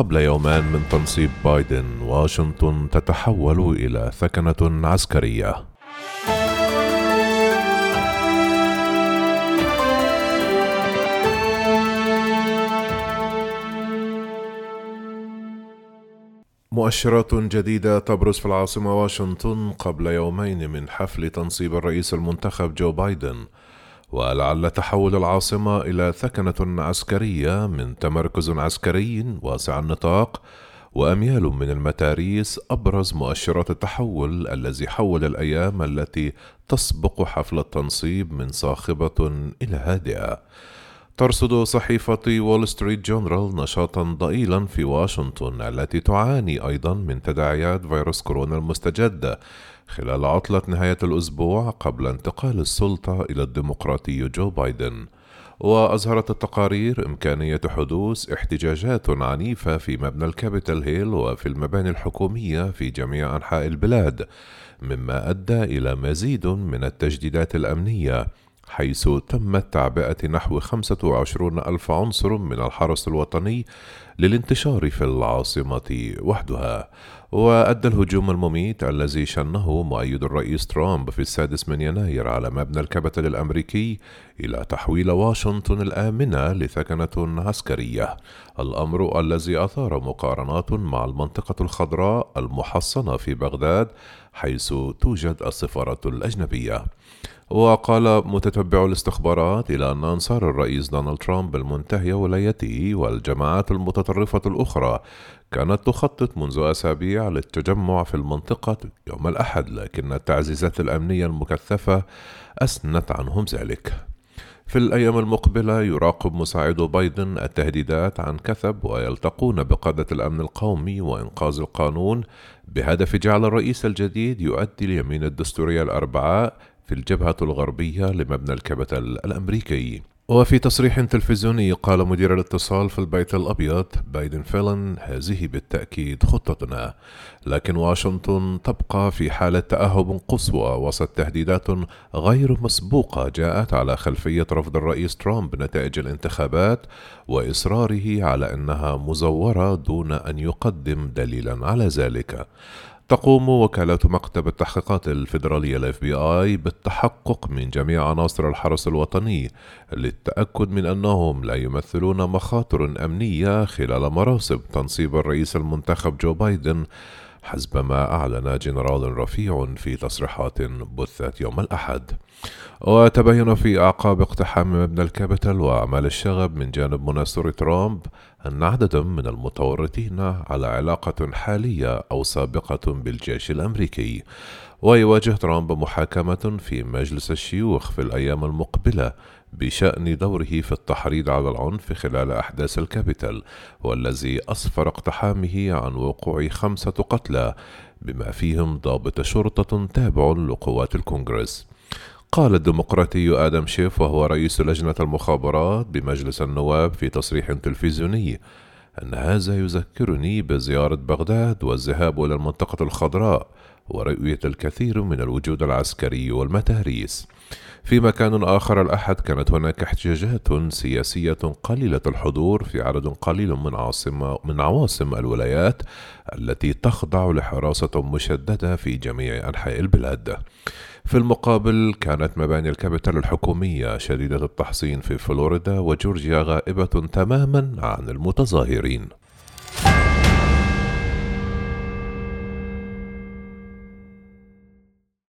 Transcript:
قبل يومان من تنصيب بايدن واشنطن تتحول إلى ثكنه عسكرية. مؤشرات جديدة تبرز في العاصمة واشنطن قبل يومين من حفل تنصيب الرئيس المنتخب جو بايدن. ولعل تحول العاصمة إلى ثكنة عسكرية من تمركز عسكري واسع النطاق وأميال من المتاريس أبرز مؤشرات التحول الذي حول الأيام التي تسبق حفل التنصيب من صاخبة إلى هادئة. ترصد صحيفة وول ستريت جورنال نشاطا ضئيلا في واشنطن التي تعاني أيضا من تداعيات فيروس كورونا المستجد. خلال عطلة نهاية الأسبوع قبل انتقال السلطة إلى الديمقراطي جو بايدن. وأظهرت التقارير إمكانية حدوث احتجاجات عنيفة في مبنى الكابيتال هيل وفي المباني الحكومية في جميع أنحاء البلاد مما أدى إلى مزيد من التجديدات الأمنية. حيث تمت تعبئة نحو 25 ألف عنصر من الحرس الوطني للانتشار في العاصمة وحدها. وأدى الهجوم المميت الذي شنه مؤيد الرئيس ترامب في السادس من يناير على مبنى الكابيتال الأمريكي إلى تحويل واشنطن الآمنة لثكنة عسكرية. الأمر الذي أثار مقارنات مع المنطقة الخضراء المحصنة في بغداد حيث توجد السفارة الأجنبية. وقال متتبع الاستخبارات إلى أن أنصار الرئيس دونالد ترامب المنتهي ولايته والجماعات المتطرفة الأخرى كانت تخطط منذ أسابيع للتجمع في المنطقة يوم الأحد لكن التعزيزات الأمنية المكثفة أسنت عنهم ذلك. في الأيام المقبلة يراقب مساعدو بايدن التهديدات عن كثب ويلتقون بقادة الأمن القومي وإنقاذ القانون بهدف جعل الرئيس الجديد يؤدي اليمين الدستورية الأربعاء في الجبهة الغربية لمبنى الكابيتال الأمريكي. وفي تصريح تلفزيوني قال مدير الاتصال في البيت الأبيض بايدن فيلن هذه بالتأكيد خطتنا. لكن واشنطن تبقى في حالة تأهب قصوى وسط تهديدات غير مسبوقة جاءت على خلفية رفض الرئيس ترامب نتائج الانتخابات وإصراره على أنها مزورة دون أن يقدم دليلا على ذلك. تقوم وكالة مكتب التحقيقات الفيدرالية ال FBI بالتحقق من جميع عناصر الحرس الوطني للتأكد من أنهم لا يمثلون مخاطر أمنية خلال مراسم تنصيب الرئيس المنتخب جو بايدن حسب ما أعلن جنرال رفيع في تصريحات بثت يوم الأحد. وتبين في أعقاب اقتحام مبنى الكابيتال وأعمال الشغب من جانب مناصر ترامب أن عددا من المتورطين على علاقة حالية أو سابقة بالجيش الأمريكي ويواجه ترامب محاكمة في مجلس الشيوخ في الأيام المقبلة بشأن دوره في التحريض على العنف خلال أحداث الكابيتال والذي أسفر اقتحامه عن وقوع خمسة قتلى بما فيهم ضابط شرطة تابع لقوات الكونغرس. قال الديمقراطي آدم شيف وهو رئيس لجنة المخابرات بمجلس النواب في تصريح تلفزيوني أن هذا يذكرني بزيارة بغداد والذهاب إلى المنطقة الخضراء ورؤية الكثير من الوجود العسكري والمتاريس في مكان آخر الأحد كانت هناك احتجاجات سياسية قليلة الحضور في عدد قليل من عاصمة من عواصم الولايات التي تخضع لحراسة مشددة في جميع أنحاء البلاد. في المقابل كانت مباني الكابيتال الحكومية شديدة التحصين في فلوريدا وجورجيا غائبة تماما عن المتظاهرين.